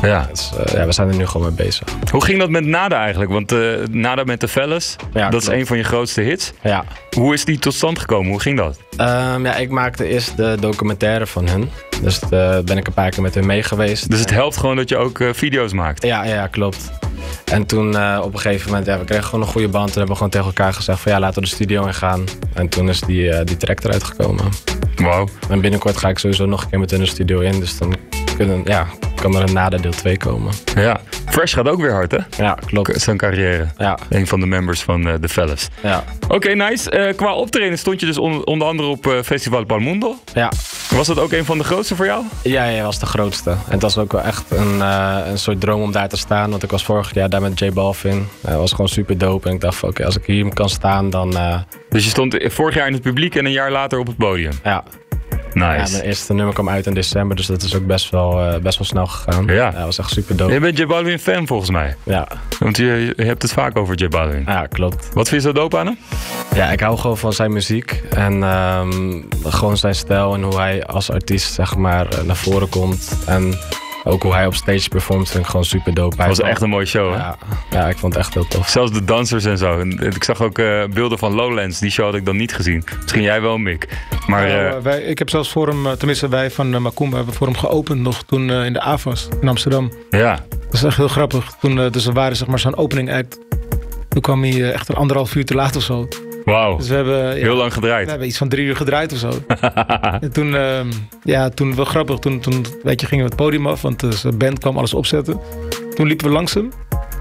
Ja. Dus, eh, ja, we zijn er nu gewoon mee bezig. Hoe ging dat met Nada eigenlijk? Want eh, Nada met de Fellas, Ja, dat is een van je grootste hits. Ja. Hoe is die tot stand gekomen? Hoe ging dat? Ehm, ja, ik maakte eerst de documentaire van hun. Dus ben ik een paar keer met hun mee geweest. Dus het helpt gewoon dat je ook video's maakt. Ja, ja, klopt. En toen eh, op een gegeven moment, ja, we kregen gewoon een goede band. Toen hebben we gewoon tegen elkaar gezegd van ja, laten we de studio in gaan. En toen is die, die track eruit gekomen. Wow. En binnenkort ga ik sowieso nog een keer met hun de studio in. Dus dan kunnen, ja, kan er een nada deel 2 komen. Ja. Fresh gaat ook weer hard, hè? Ja, klopt. Zijn carrière. Ja. Een van de members van eh, de Fellas. Ja. Oké, nice. Eh, qua optreden stond je dus on- onder andere op eh, Festival Palmundo. Ja. Was dat ook een van de grootste voor jou? Ja, ja, was de grootste. En het was ook wel echt een, eh, een soort droom om daar te staan. Want ik was vorig jaar daar met J Balvin. Hij was gewoon super dope. En ik dacht van oké, als ik hier kan staan, dan... eh, Dus je stond vorig jaar in het publiek en een jaar later op het podium. ja. Nice. ja, mijn eerste nummer kwam uit in december. Dus dat is ook best wel, eh, best wel snel gegaan. Ja. dat was echt super dope. Je bent J Balvin fan volgens mij. Ja. Want je, je hebt het vaak over J Balvin. Ja, klopt. Wat vind je zo dope aan hem? Ja, ik hou gewoon van zijn muziek. En ehm, gewoon zijn stijl en hoe hij als artiest zeg maar eh, naar voren komt. En ook hoe hij op stage performt vind ik gewoon super dope. Dat was echt een mooie show, hè? Ja, ja, ik vond het echt heel tof. Zelfs de dansers en zo. Ik zag ook eh, beelden van Lowlands. Die show had ik dan niet gezien. Misschien jij wel, Mick. Maar Nou, eh, wij, ik heb zelfs voor hem, eh, tenminste wij van uh, Macumba hebben voor hem geopend nog toen eh, in de AVAS in Amsterdam. ja. Dat is echt heel grappig. Toen, eh, dus we waren zeg maar zo'n opening act. Toen kwam hij echt een anderhalf uur te laat of zo. Wauw. Dus we hebben, ja, Heel lang we gedraaid. hebben iets van drie uur gedraaid of zo. [LAUGHS] en toen, ehm, ja, toen wel grappig. Toen, toen weet je, gingen we het podium af, want de zijn band kwam alles opzetten. Toen liepen we langs hem.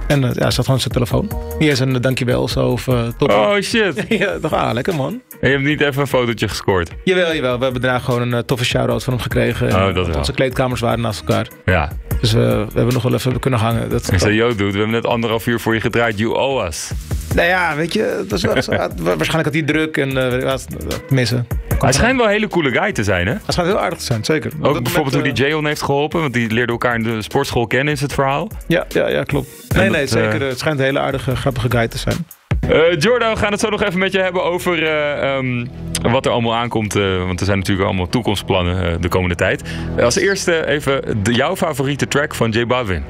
En eh, ja, hij zat gewoon op zijn telefoon. Niet eens een eh, dankjewel zo. Of, eh, top. Oh shit. [LAUGHS] ja, dacht, ah, lekker man. En je hebt niet even een fotootje gescoord. Jawel, jawel. We hebben daarna gewoon een toffe shout-out van hem gekregen. Oh, En, dat want wel. Onze kleedkamers waren naast elkaar. Ja. Dus we hebben nog wel even kunnen hangen. Dat, Ik zei, yo dude, we hebben net anderhalf uur voor je gedraaid. You owe us. Nou ja, weet je, dat is [LAUGHS] waarschijnlijk had hij druk en eh wat missen. Hij schijnt wel een hele coole guy te zijn, hè? Hij schijnt heel aardig te zijn, zeker. Ook Dat bijvoorbeeld met, hoe die Jayon heeft geholpen. Want die leerden elkaar in de sportschool kennen, is het verhaal. Ja, ja, ja, klopt. Nee, En nee, dat, zeker. eh, Het schijnt een hele aardige, grappige guy te zijn. Eh Jordan, we gaan het zo nog even met je hebben over eh, ehm, wat er allemaal aankomt. eh, want er zijn natuurlijk allemaal toekomstplannen eh, de komende tijd. Eh, als eerste even de, jouw favoriete track van J Balvin.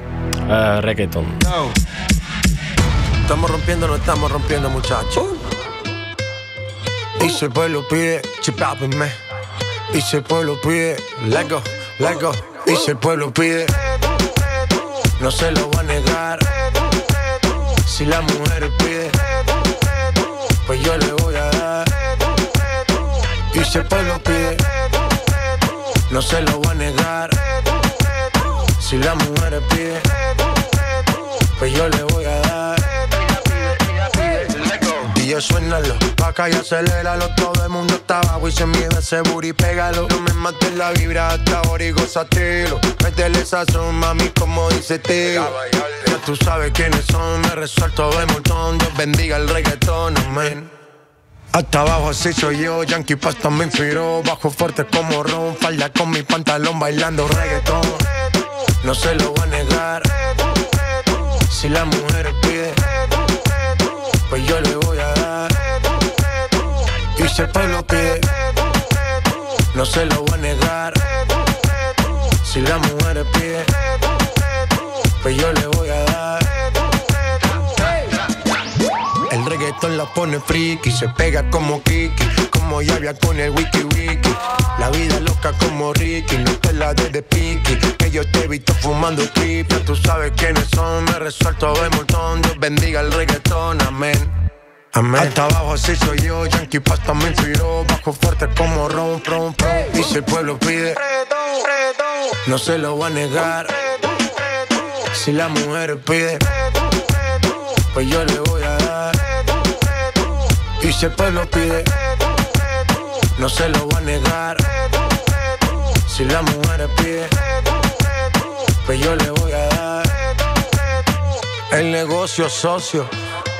Eh reggaeton. Estamos rompiendo, no estamos rompiendo, muchachos. Y si el pueblo pide, chipápenme. Y si el pueblo pide, let go, let go. Y si el pueblo pide, no se lo va a negar. Si la mujer pide, pues yo le voy a dar. Y si el pueblo pide, no se lo va a negar. Si la mujer pide, pues yo le voy a dar. Y yo suénalo, pa' acá y aceléralo. Todo el mundo está abajo y se mide ese booty, pégalo. No me mates la vibra hasta ahora y gózatelo. Métele sazón, mami, como dice tío. Ya tú sabes quiénes son, me resuelto de montón. Dios bendiga el reggaetón, amén. Hasta abajo así soy yo, Yankee Pasta me inspiró Bajo fuerte como Ron, falda con mi pantalón bailando reggaetón No se lo voy a negar Si la mujer pide Pues yo le voy Pide No se lo voy a negar Si la mujer pide Pues yo le voy a dar el reggaetón la pone friki, se pega como Kiki, como Yavia con el wiki wiki. La vida loca como Ricky, no te la de que yo te he visto fumando triple. Tú sabes quiénes son, me resuelto de montón. Dios bendiga el reggaetón, amén. Amén. Hasta abajo así soy yo, Yankee Pasta me inspiró Bajo fuerte como ron, ron, ron Y si el pueblo pide No se lo voy a negar Si la mujer pide Pues yo le voy a dar y si el pueblo pide, no se lo voy a negar. Si la mujer pide, pues yo le voy a dar. El negocio socio.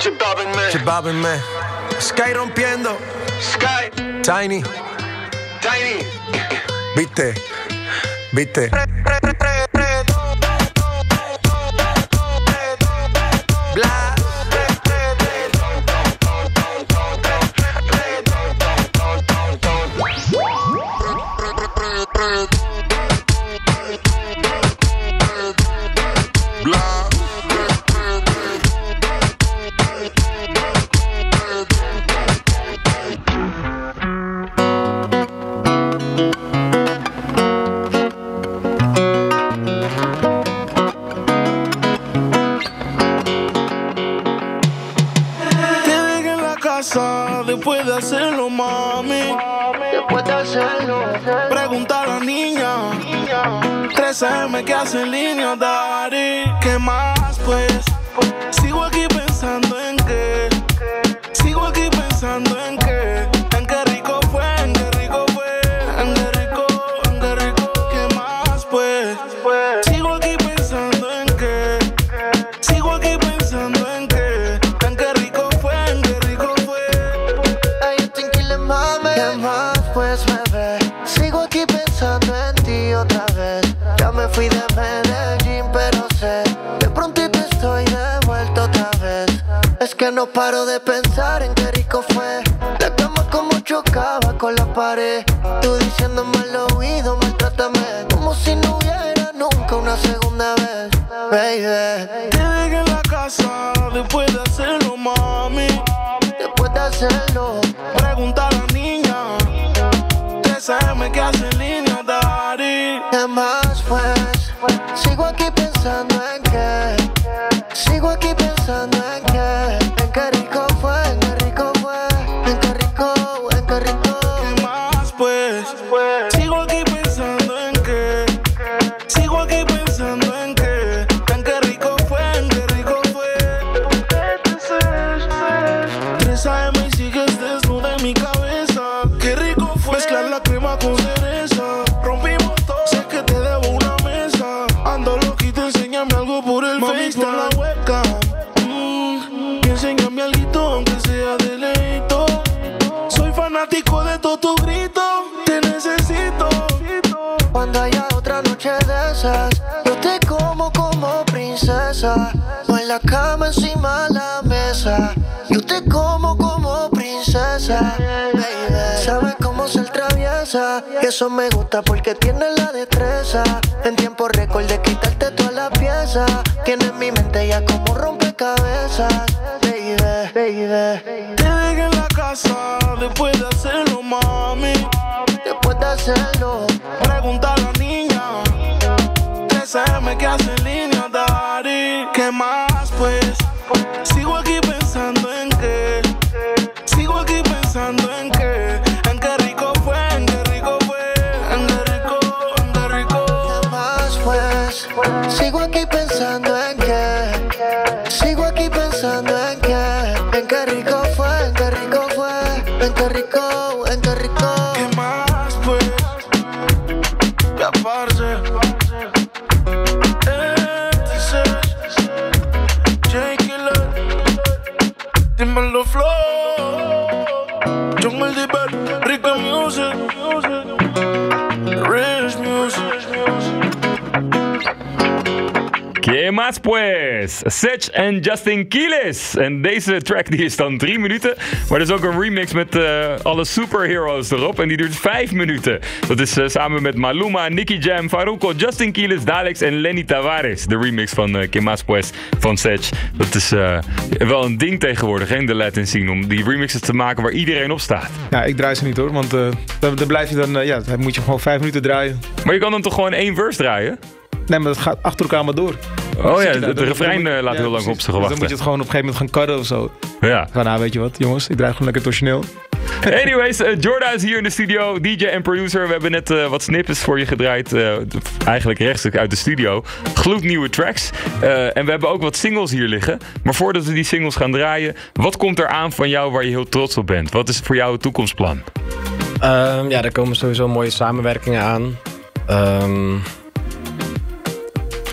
Chibabinme. Sky rompiendo. Sky. Tiny. Tiny. Viste. Viste. 13M que hace línea, Dari. ¿Qué más, pues? Que no paro de pensar en qué rico fue. La cama como chocaba con la pared. Tú diciéndome al oído, maltrátame. Como si no hubiera nunca una segunda vez, baby. Te dejé en la casa después de hacerlo, mami. Después de hacerlo, Pregunta a la niña. 13M que hace mesa. Yo te como como princesa. Baby, sabes cómo ser traviesa. Y eso me gusta porque tienes la destreza. En tiempo récord de quitarte toda la pieza. Tienes mi mente ya como rompecabezas. Baby, baby. Te dejé en la casa después de hacerlo, mami. Después de hacerlo, Pregunta a la niña. 13M que hace en línea, Dari. ¿Qué más, pues? Pues. Sech en Justin Quiles. En deze track die is dan drie minuten. Maar er is ook een remix met eh, alle superheroes erop. En die duurt vijf minuten. Dat is eh, samen met Maluma, Nicky Jam, Faruko, Justin Quiles, Dalex en Lenny Tavares. De remix van uh, Mas pues van Sech. Dat is wel een ding tegenwoordig hè, in de Latin scene. Om die remixes te maken waar iedereen op staat. Ja, ik draai ze niet hoor, want dan, dan blijf je dan, ja, dan moet je gewoon vijf minuten draaien. Maar je kan dan toch gewoon één verse draaien? Nee, maar dat gaat achter elkaar maar door. Oh ja, de, de refrein eh, laat ja, heel lang op zich Dus Dan wachten. moet je het gewoon op een gegeven moment gaan karren of zo. Ja. Van, nou weet je wat, jongens, ik draai gewoon lekker torsioneel. [LAUGHS] Anyways, eh, Jorda is hier in de studio, DJ en producer. We hebben net eh, wat snippets voor je gedraaid. eh, eigenlijk rechtstreeks uit de studio. Gloednieuwe tracks. Eh, en we hebben ook wat singles hier liggen. Maar voordat we die singles gaan draaien, wat komt er aan van jou waar je heel trots op bent? Wat is voor jou het toekomstplan? Ehm, ja, er komen sowieso mooie samenwerkingen aan. Ehm,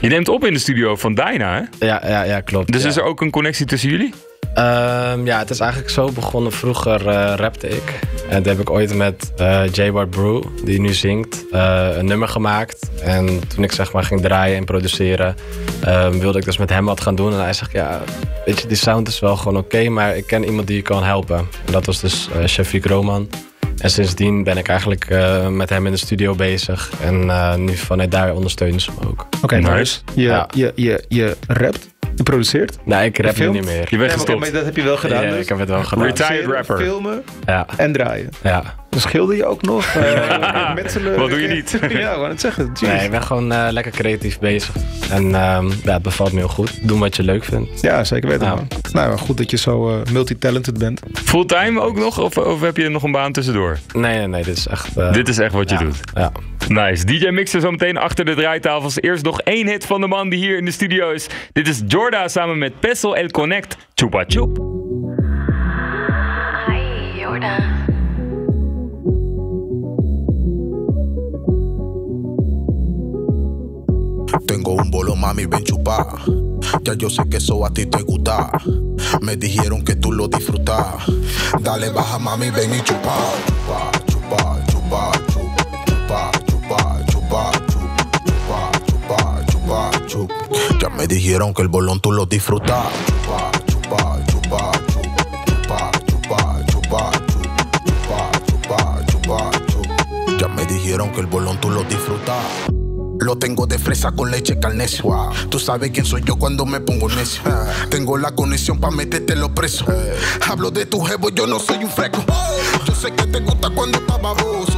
Je neemt op in de studio van Dyna, hè? ja, ja, ja, klopt. Dus ja. is er ook een connectie tussen jullie? Ehm, ja, het is eigenlijk zo begonnen. Vroeger eh, rapte ik. En dat heb ik ooit met eh J. Ward Brew, die nu zingt, eh, een nummer gemaakt. En toen ik zeg maar ging draaien en produceren, ehm, wilde ik dus met hem wat gaan doen. En hij zegt, ja, weet je, die sound is wel gewoon oké, maar ik ken iemand die je kan helpen. En dat was dus uh, Shafiq Roman. En sindsdien ben ik eigenlijk eh, met hem in de studio bezig. En eh, nu vanuit daar ondersteunen ze me ook. Oké, Nice. nice. Je, Ja. je, je, je rapt, je produceert. Nee, ik rap nu niet meer. Je bent gestopt. maar dat heb je wel gedaan. Ja, dus. ik heb het wel gedaan. Retired rapper. Filmen Ja, en draaien. ja. Dan schilder je ook nog. [LAUGHS] eh, metselen. Wat doe je niet? [LAUGHS] ja, ik wou het zeggen. Jeez. Nee, ik ben gewoon eh, lekker creatief bezig. En ehm, ja, het bevalt me heel goed. Doen wat je leuk vindt. Ja, zeker weten man. Nou, goed dat je zo eh, multitalented bent. Fulltime ook nog? Of, of heb je nog een baan tussendoor? Nee, nee, nee, dit is echt... eh, Dit is echt wat je ja, doet. Ja. Nice. DJ Mixer zo meteen achter de draaitafels. Eerst nog één hit van de man die hier in de studio is. Dit is Jorda samen met Peso El Connect. Chupa Chup. Ay, Jordan. Tengo un bolo, mami, ven chupá. Ya yo sé que eso a ti te gusta. Me dijeron que tú lo disfrutas. Dale, baja, mami, ven y. Chupa, chupa, chupa, chupa, chupa, chupa, chupa, chupa, chupa, chupa. Ya me dijeron que el bolón tú lo disfrutas. Chupa, chupa, chupa, chupa, chupa, chupa, chupa, chupa, chupa, chupa. Ya me dijeron que el bolón tú lo disfrutas. Lo tengo de fresa con leche carnecio. Tú sabes quién soy yo cuando me pongo necio. Tengo la conexión pa' meterte los presos. Hablo de tu jevo, yo no soy un freco. Yo sé que te gusta cuando estás baboso.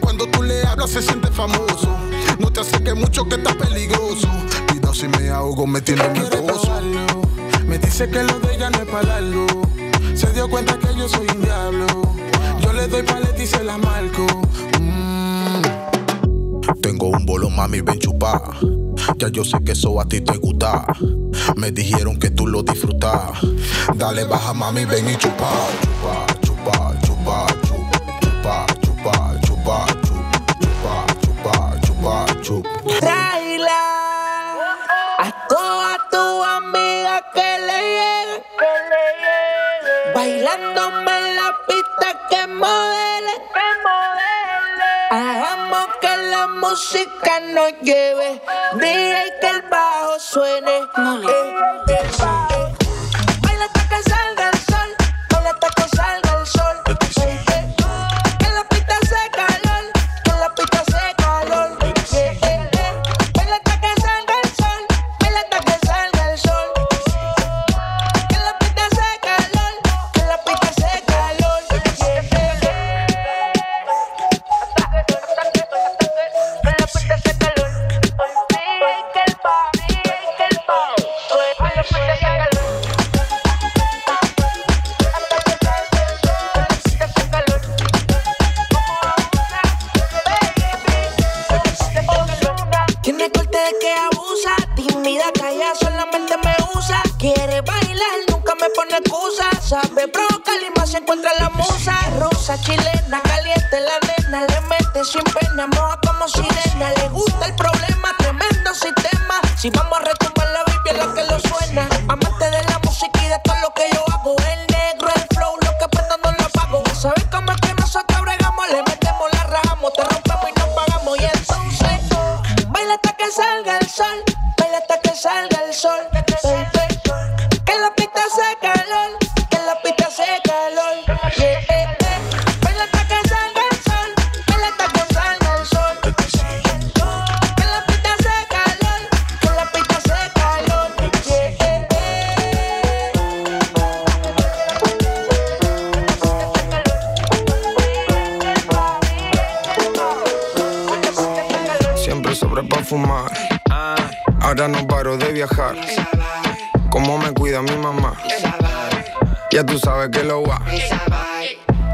Cuando tú le hablas se siente famoso. No te acerques mucho que está peligroso. Cuidado si me ahogo metiéndome en pozo. Me dice que lo de ella no es para largo. Se dio cuenta que yo soy un diablo. Yo le doy paleta y se la marco. Tengo un bolo, mami, ven chupá. Ya yo sé que eso a ti te gusta. Me dijeron que tú lo disfrutas. Dale, baja, mami, ven y chupa. Chupa, música nos lleve. DJ que el bajo suene. Eh, eh, eh.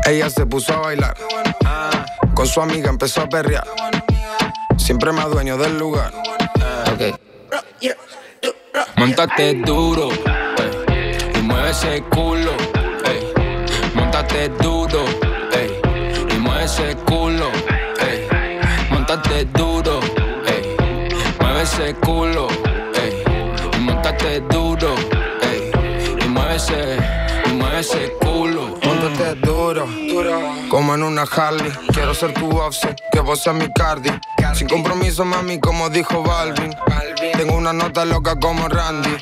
Ella se puso a bailar. Con su amiga empezó a perrear. Siempre más dueño del lugar. Montate duro ey, y mueve ese culo. ey. Montate duro ey, y mueve ese culo. ey. Montate duro ey, mueve ese culo. ey. Y montate duro ey, y mueve ese, ese culo. Póntate duro, como en una Harley. Quiero ser tu offset, que vos seas mi Cardi. Sin compromiso, mami, como dijo Balvin. Tengo una nota loca como Randy.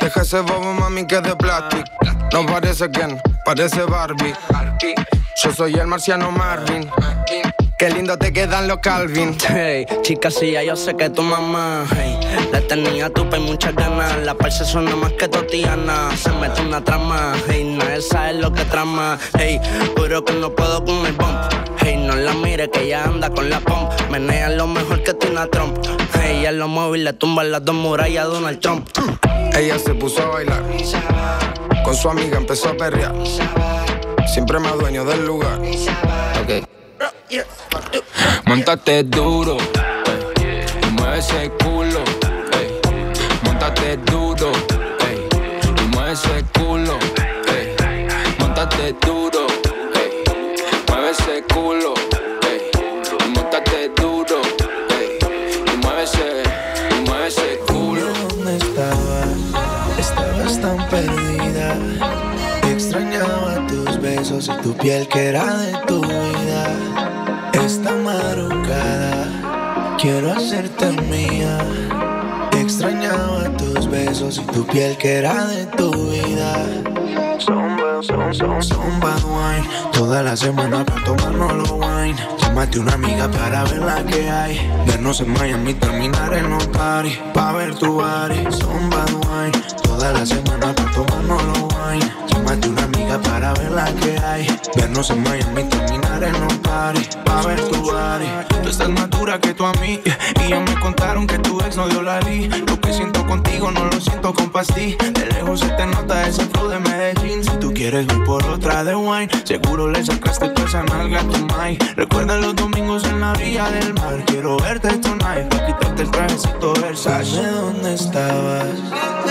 Deja ese bobo, mami, que es de plástico. No parece Ken, parece Barbie. Yo soy el marciano Marvin. Qué lindo te quedan los Calvin. Hey, chica, sí, ya yo sé que tu mamá hey, le tenía tupe y muchas ganas. La parse suena más que Totiana. Se mete una trama, hey, nadie sabe lo que trama. Hey, juro que no puedo con el bump. Hey, no la mire que ella anda con la pump. Menea lo mejor que Tina Trump. Hey, en los móviles tumba las dos murallas de Donald Trump. Ella se puso a bailar. Con su amiga empezó a perrear. Siempre más dueño del lugar. Montate duro ey, y mueve ese culo. ey. Montate duro ey, y mueve ese culo. ey. Montate duro ey, mueve ese culo. ey. Y montate duro ey, y mueve ese, culo. ¿Dónde estabas? Estabas tan perdida. Extrañaba tus besos y tu piel que era de tu vida. Quiero hacerte mía. Extrañaba tus besos y tu piel que era de tu vida. Zumba, zumba, zumba, zumba wine. Toda la semana para tomarnos los wine. Llámate una amiga para ver la que hay. Vernos en Miami, terminar en los party. Pa' ver tu body. Zumba wine. Toda la semana para tomarnos los wine. Para ver la que hay. Vernos en Miami, terminar en los party. Pa' ver tu body. Tú estás más dura que tú a mí. Y ya me contaron que tu ex no dio la li. Lo que siento contigo no lo siento con pastí. De lejos se te nota ese flow de Medellín. Si tú quieres ir por otra de wine, seguro le sacaste toda esa nalga a tu mai. Recuerda los domingos en la orilla del mar. Quiero verte tonight, pa' quitarte el trajecito Versace. Dime dónde estabas,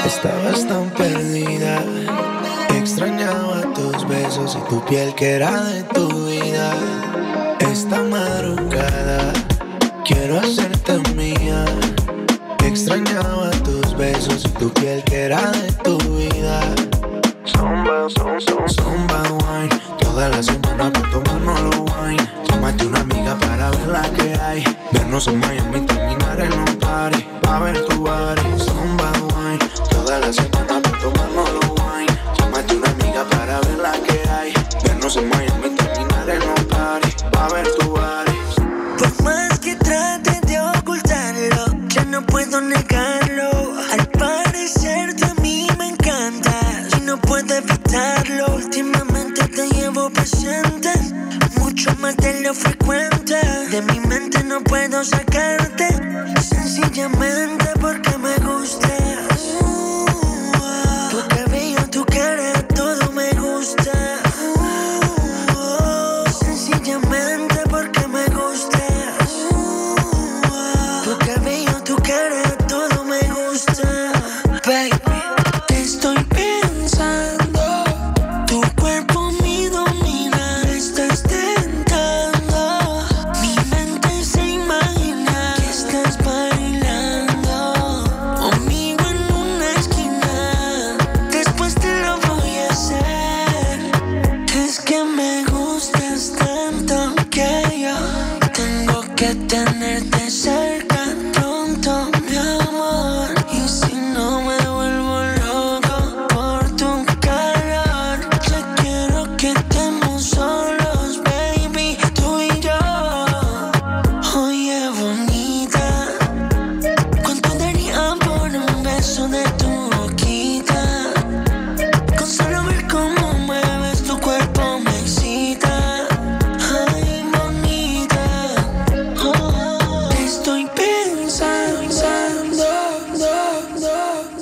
estabas tan perdida. Extrañaba tus besos y tu piel que era de tu vida. Esta madrugada quiero hacerte mía. Extrañaba tus besos y tu piel que era de tu vida. Zumba, zumba, zumba, wine. Toda la semana para tomarnos los wine. Llámate una amiga para ver la que hay. Vernos en Miami,